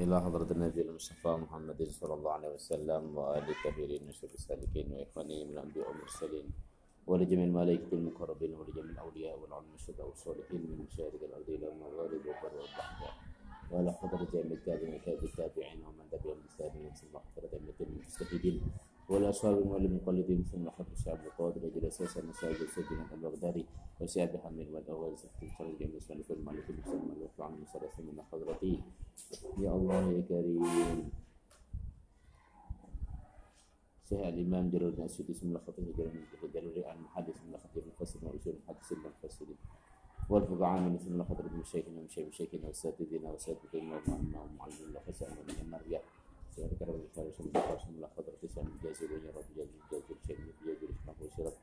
إلى حضرة النبي المصطفى محمد صلى الله عليه وسلم وآل الطاهرين وشر السالكين وإخوانه من الأنبياء والمرسلين ولجميع الملائكة المقربين ولجميع الأولياء والعلماء والصالحين من مشاهد الأرض إلى المغارب والبر والبحر وعلى حضرة جميع التابعين التابعين ومن تبعهم بإحسان ثم حضرة جميع المجتهدين. والأصحاب المؤلف المقلدين مثل محمد الشعب القادر أجل أساس المساجد سجنا البغدادي وسعد حمد والأول زكت الخرج جميع المؤلف المؤلف المسلم الوفى عن ثلاثة من حضرتي. يا الله يا كريم. صحيح الإمام جلال بن أسود اسم الخطيب الجلالي عن المحدث من الخطيب المفسر وأصول المحدثين المفسرين والفقعاء من مثل من خطر بن شيخنا ومشايخنا وأساتذتنا وأساتذتنا ومعلمنا ومعلمنا وخسرنا من النار Wa Ma'amna Wa Ma'alullah Wa Sa'amna Min Maryah Syekh Karam Al-Faris Semula Semula Khatib Tisam Jazir Wa Ya Rabbi Jazir Jazir Syekh Jazir Ismah Wa Syirab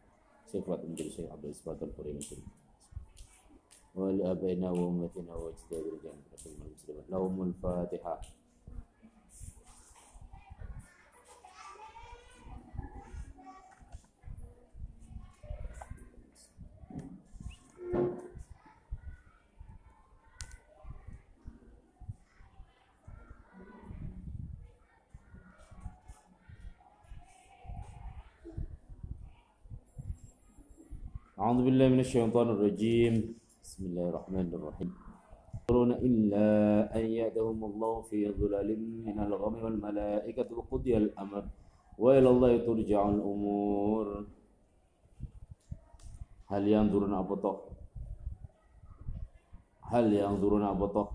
Syekh Fatim Jazir Syekh Abdul Isbat Al-Qurayh Muslim ولآبائنا وأمتنا وأجدادنا جميعا المسلمين لهم الفاتحة أعوذ بالله من الشيطان الرجيم بسم الله الرحمن الرحيم يقولون إلا أن يأتهم الله في ظلال من الغم والملائكة وقضي الأمر وإلى الله ترجع الأمور هل ينظرون أبطأ هل ينظرون أبطأ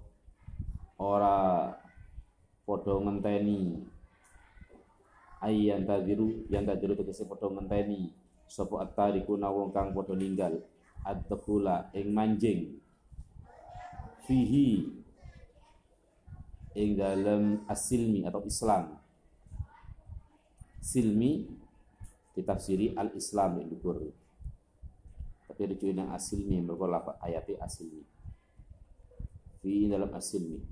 ora podo ngenteni ayyan tadiru yang tadiru tegese podo ngenteni sapa at-tariku wong kang padha ninggal. Ad-dukhula ing manjing. Fihi ing dalam asilmi atau Islam. Silmi ditafsiri al-Islam yang dhuwur tapi rujuk yang asilmi mergo lafaz ayati asilmi fi dalam asilmi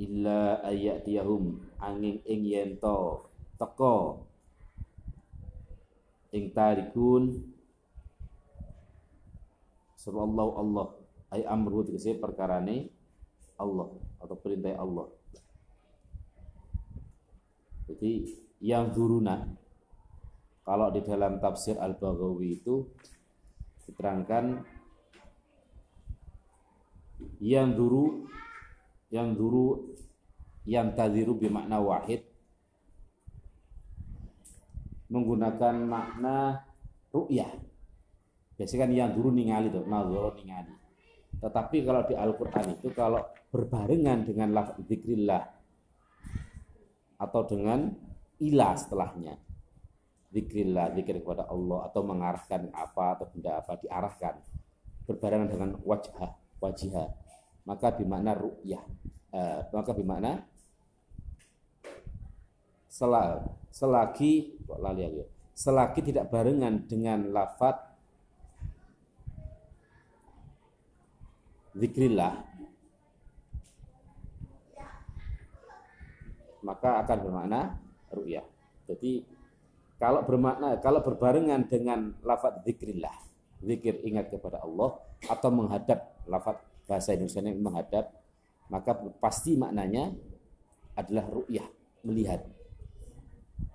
illa ayatiyahum angin ing yento teko ing tarikun. Sebab Allah Allah. Ay amru tegese perkarane Allah atau perintah Allah. Jadi yang zuruna kalau di dalam tafsir Al-Baghawi itu diterangkan yang duru yang duru yang tadiru bermakna wahid menggunakan makna ru'yah. Biasanya kan yang dulu ningali tuh, nazara ningali. Tetapi kalau di Al-Qur'an itu kalau berbarengan dengan lafaz zikrillah atau dengan ilah setelahnya. Zikrillah, zikir kepada Allah atau mengarahkan apa atau benda apa diarahkan berbarengan dengan wajah, wajah. Maka bermakna ru'yah. Eh, maka bermakna sel selagi kok lali aku, selagi tidak barengan dengan lafat zikrillah maka akan bermakna ru'yah. Jadi kalau bermakna kalau berbarengan dengan lafat zikrillah, zikir ingat kepada Allah atau menghadap lafat bahasa Indonesia ini menghadap, maka pasti maknanya adalah ru'yah, melihat.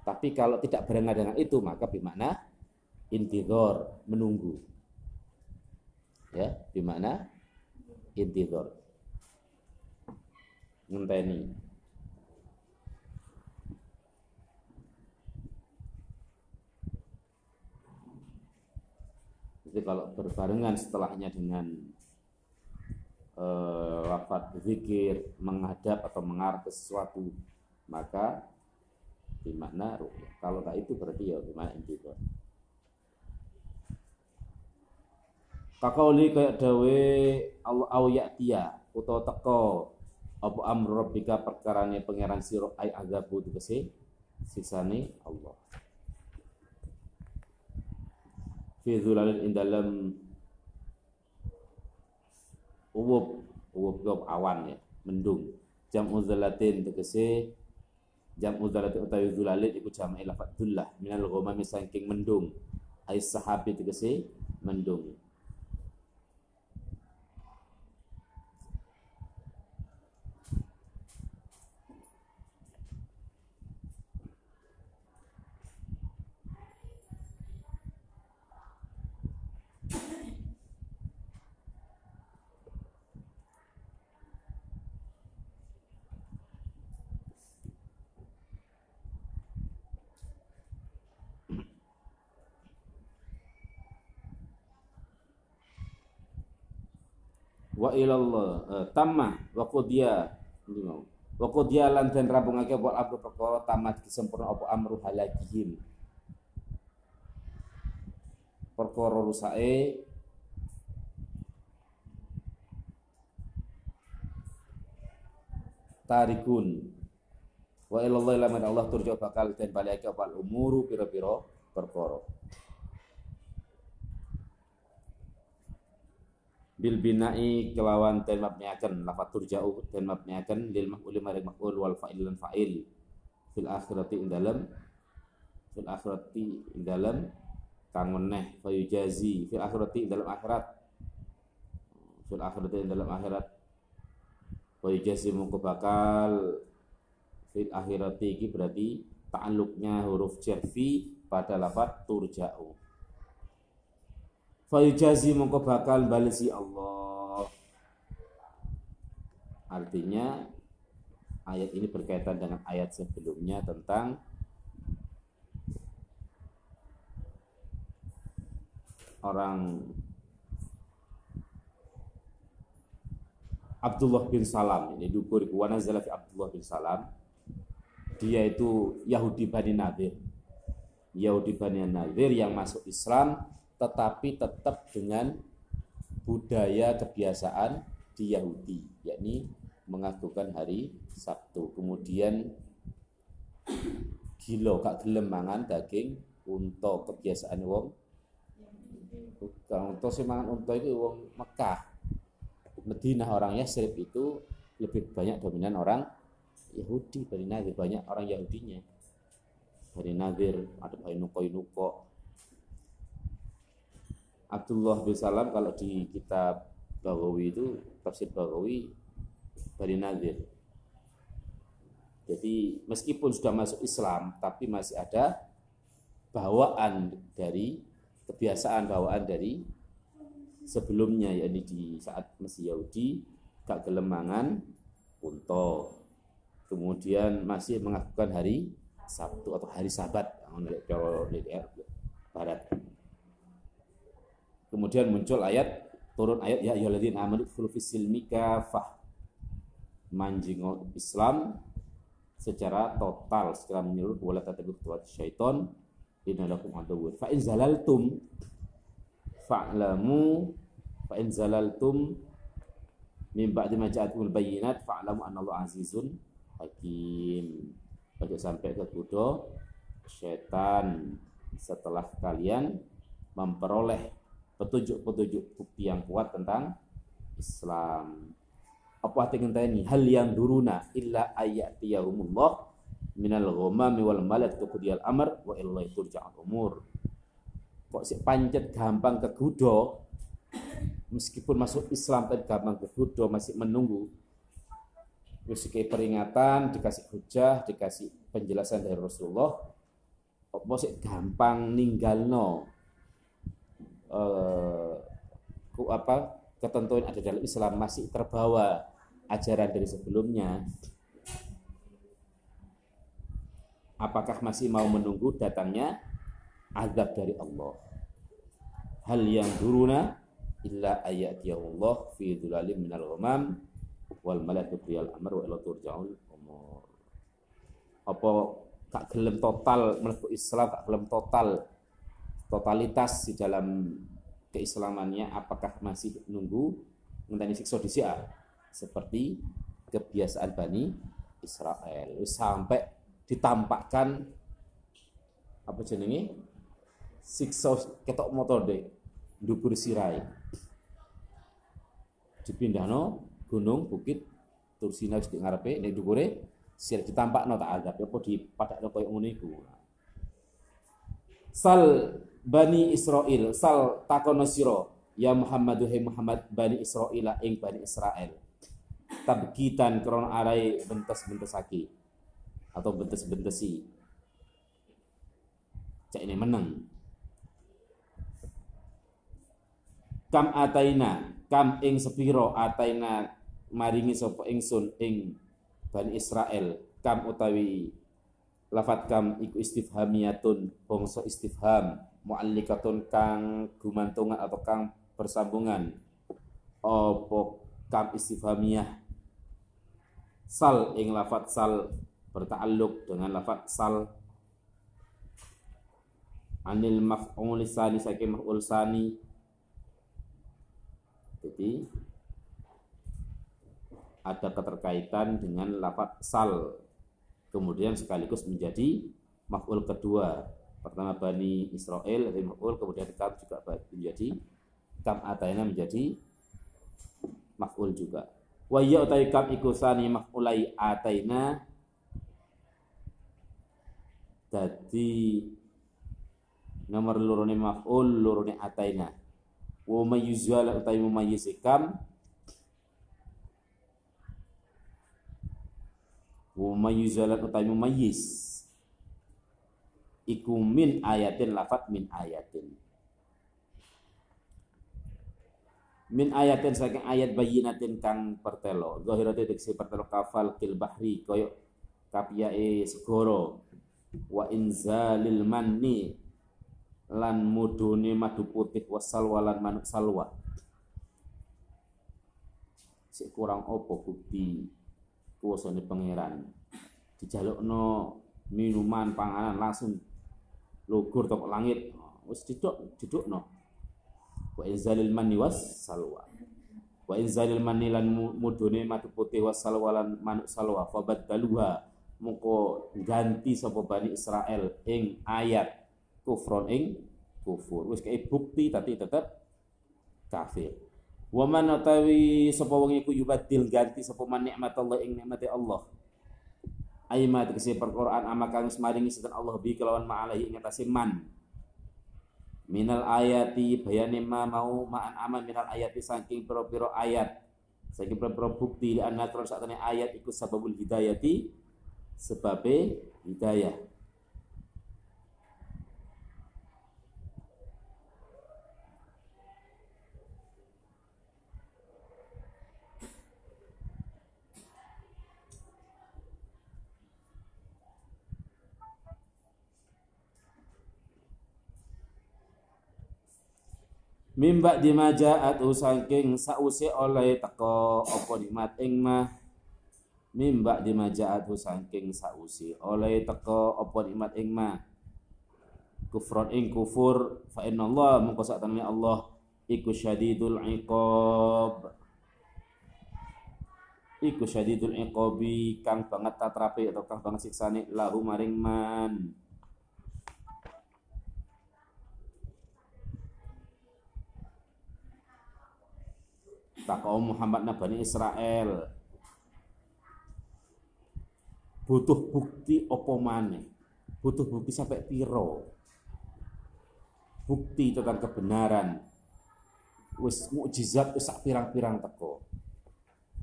Tapi kalau tidak berengan dengan itu maka bermakna intidor menunggu. Ya, bermakna intidor. Ngenteni. Jadi kalau berbarengan setelahnya dengan eh, lafaz zikir, menghadap atau mengarah ke sesuatu, maka bermakna ru'yah. Kalau tak itu berarti ya bermakna intidor. Kakauli kayak dawe Allah au ya'tiya utawa teko apa amru rabbika perkarane pangeran sira ai azabu tegese sisane Allah. Fi indalam uwub uwub awan ya, mendung. Jam uzalatin tegese jam udzalat utawi dzulalit iku jama'i lafat dzullah minal ghamami saking mendung. Ai sahabi tegese mendung wa ilallah uh, tamah wa qudiya. Wa qudiya lan den rampungake apa amru perkara tamat sempurna apa amru halakihim. Perkara rusake tarikun. Wa ilallah laman Allah turja bakal den balike apa umuru pira-pira perkara bil binai kelawan ten mabniakan lafat turja'u ten mabniakan lil maf'ul maring wal fa'il lan fa'il. Fil akhirati ing dalem fil akhirati ing dalem kang meneh fayujazi. Fil akhirati ing akhirat. Fil akhirati ing dalem akhirat. Fayujazi mungko bakal fil akhirati iki berarti ta'alluqnya huruf jarfi pada lafat turja'u Fayujazi mongko bakal balesi Allah. Artinya ayat ini berkaitan dengan ayat sebelumnya tentang orang Abdullah bin Salam. Ini dukur wa nazala fi Abdullah bin Salam. Dia itu Yahudi Bani Nadir. Yahudi Bani Nadir yang masuk Islam tetapi tetap dengan budaya kebiasaan di Yahudi, yakni mengakukan hari Sabtu. Kemudian gilo kak gelem mangan daging untuk kebiasaan wong untuk semangan untuk itu wong Mekah. Medina orang Yasrib itu lebih banyak dominan orang Yahudi Nadir banyak orang Yahudinya Bani Nadir ada Bani Nuko Nuko Abdullah bin Salam kalau di kitab Baghawi itu tafsir Baghawi Bani Nadir. Jadi meskipun sudah masuk Islam tapi masih ada bawaan dari kebiasaan bawaan dari sebelumnya yakni di saat masih Yahudi gak gelemangan untuk kemudian masih mengakukan hari Sabtu atau hari Sabat barat Kemudian muncul ayat turun ayat ya ayyuhalladzina amanu khulu fisilmi kafah. Manjing Islam secara total secara menyeluruh wala tatabi'u khutuwat syaiton innalakum aduwwun. Fa in zalaltum fa'lamu fa in zalaltum min ba'di ma ja'atumul bayyinat fa'lamu Allah azizun hakim. Ojo sampai ke kudo setan setelah kalian memperoleh petunjuk-petunjuk bukti yang kuat tentang Islam. Apa arti ini? Hal yang duruna illa ayatiyahumullah minal ghamami wal malad tuqdiyal amr wa illahi turja'al umur. Kok si pancet gampang kegudo meskipun masuk Islam tapi gampang kegudo masih menunggu Terus peringatan, dikasih hujah, dikasih penjelasan dari Rasulullah, kok sih gampang ninggal uh, apa ketentuan ada dalam Islam masih terbawa ajaran dari sebelumnya. Apakah masih mau menunggu datangnya azab dari Allah? Hal yang duruna illa Allah fi dhulalim minal ghamam wal malakut riyal amr wa ila turja'ul umur. Apa tak gelem total mlebu Islam tak gelem total totalitas di dalam keislamannya apakah masih nunggu? Ngenteni siksa di seperti kebiasaan Bani Israel. Sampai ditampakkan apa jenenge? Siksa ketok motor deh dhuwur sirai. Dipindahno gunung bukit Tursina wis ngarepe nek dhuwure sir ditampakno tak azab apa di padakno koyo ngono iku. Sal Bani Israel sal takono siro ya Muhammad hai Muhammad Bani Israel ing Bani Israel. Tabkitan krono arai bentes-bentesaki atau bentes-bentesi cak ini menang. Kam ataina kam ing sepiro ataina maringi sapa ingsun ing Bani Israel. Kam utawi lafat kam iku istifhamiyatun bangsa istifham mu'allikatun kang gumantungan atau kang bersambungan. Opo kam istifhamiyah? Sal ing lafat sal bertakluk dengan lafat sal. Anil maf'ul sani saking maf'ul sani. Jadi ada keterkaitan dengan lafat sal. Kemudian sekaligus menjadi maf'ul kedua pertama Bani Israel dari maf'ul kemudian kam juga menjadi kam ataina menjadi maf'ul juga. Wa ya utai kam ikusani maf'ulai ataina. Jadi nomor lurune maf'ul lurune ataina. Wa mayyizal utai mumayyizikam wa mayyizal utai mumayyiz iku min ayatin lafat min ayatin. Min ayatin saking ayat bayinatin kang pertelo. Zahirate diksi pertelo kafal kil bahri koyo kapiyae segoro wa inzalil manni lan mudune madu putih wasal walan manuk salwa. Sik kurang opo bukti kuwasane pangeran? Dijalukno minuman panganan langsung lugur tok langit. Wis diduk didukno wa inzalil manni was salwa. Wa inzalil manni lan mudune madu putih was salwa lan manuk salwa. Fabaddaluha muko ganti sapa Bani Israel ing ayat kufron ing kufur. Wis kayak bukti tapi tetap kafir. Wa man utawi sapa wong iku yubadil ganti sapa man nikmat Allah ing nikmati Allah ayat kese perquran amakang semaringi setan Allah bi kelawan ma'alahi ing atase man. Minal ayati bayani ma mau ma'an aman minal ayati saking piro-piro ayat. Saking piro-piro bukti li anna ayat ikut sababul hidayati sebabe hidayah Mimba dimajaat saking sause oleh teko apa nikmat ing mah. Mimba dimajaat saking sause oleh teko apa nikmat ing mah. Kufron ing kufur fa inna Allah mengko sak Allah iku syadidul iqab. Iku syadidul iqabi kang banget tatrape atau kang banget siksane lahu maring man kaum Muhammad Nabani Israel. Butuh bukti opo mane butuh bukti sampai piro? Bukti tentang kebenaran. Wis mukjizat wis pirang-pirang teko.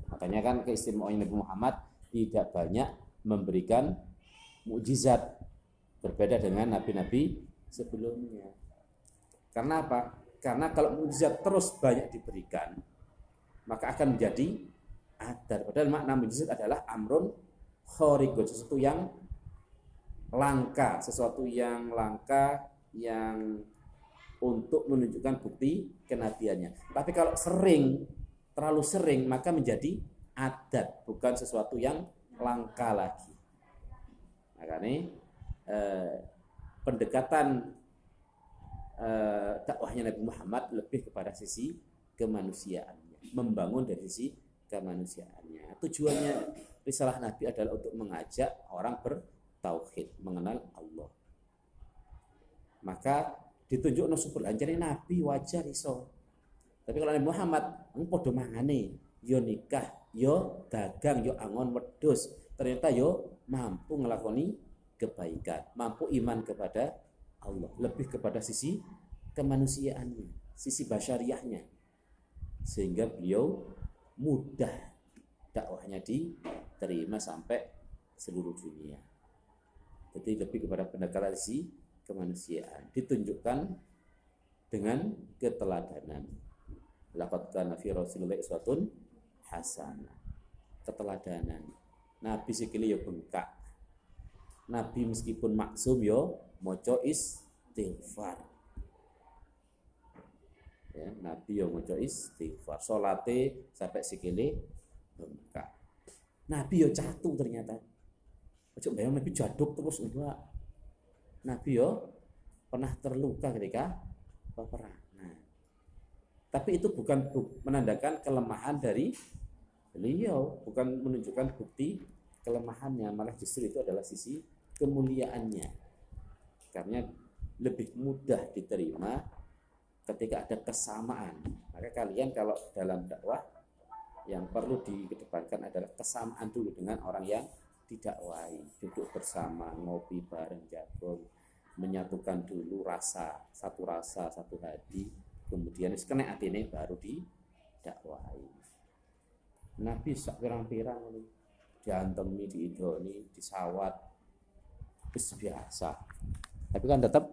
Makanya kan keistimewaan Nabi Muhammad tidak banyak memberikan mukjizat berbeda dengan nabi-nabi sebelumnya. Karena apa? Karena kalau mukjizat terus banyak diberikan maka akan menjadi adar. Padahal makna mujizat adalah amrun khorikun, sesuatu yang langka, sesuatu yang langka yang untuk menunjukkan bukti kenabiannya. Tapi kalau sering, terlalu sering, maka menjadi adat, bukan sesuatu yang langka lagi. Makanya eh, pendekatan eh, dakwahnya Nabi Muhammad lebih kepada sisi kemanusiaan membangun dari sisi kemanusiaannya. Tujuannya risalah Nabi adalah untuk mengajak orang bertauhid, mengenal Allah. Maka ditunjuk no subul anjani Nabi wajar iso. Tapi kalau Nabi Muhammad eng padha mangane, yo nikah, yo dagang, yo angon wedus. Ternyata yo mampu ngelakoni kebaikan, mampu iman kepada Allah, lebih kepada sisi kemanusiaannya, sisi basyariahnya sehingga beliau mudah dakwahnya diterima sampai seluruh dunia. Jadi lebih kepada pendekatan si kemanusiaan ditunjukkan dengan keteladanan. Laqad kana fi Rasulillah iswatun hasanah. Keteladanan. Nabi sikili yo bengkak. Nabi meskipun maksum yo moco istighfar ya nabi yang maca istighfar. Salate sampai sikile bengkak nabi yo catu ternyata. Ojo bayang nabi jaduk terus enggak nabi yo pernah terluka ketika peperangan nah, tapi itu bukan menandakan kelemahan dari beliau. Bukan menunjukkan bukti kelemahannya. Malah justru itu adalah sisi kemuliaannya. Karena lebih mudah diterima ketika ada kesamaan. Maka kalian kalau dalam dakwah yang perlu dikedepankan adalah kesamaan dulu dengan orang yang didakwai, duduk bersama, ngopi bareng jagung, menyatukan dulu rasa, satu rasa, satu hati, kemudian kena ini baru didakwai. Nabi sak pirang-pirang diantemi, diidoni, disawat, biasa. Tapi kan tetap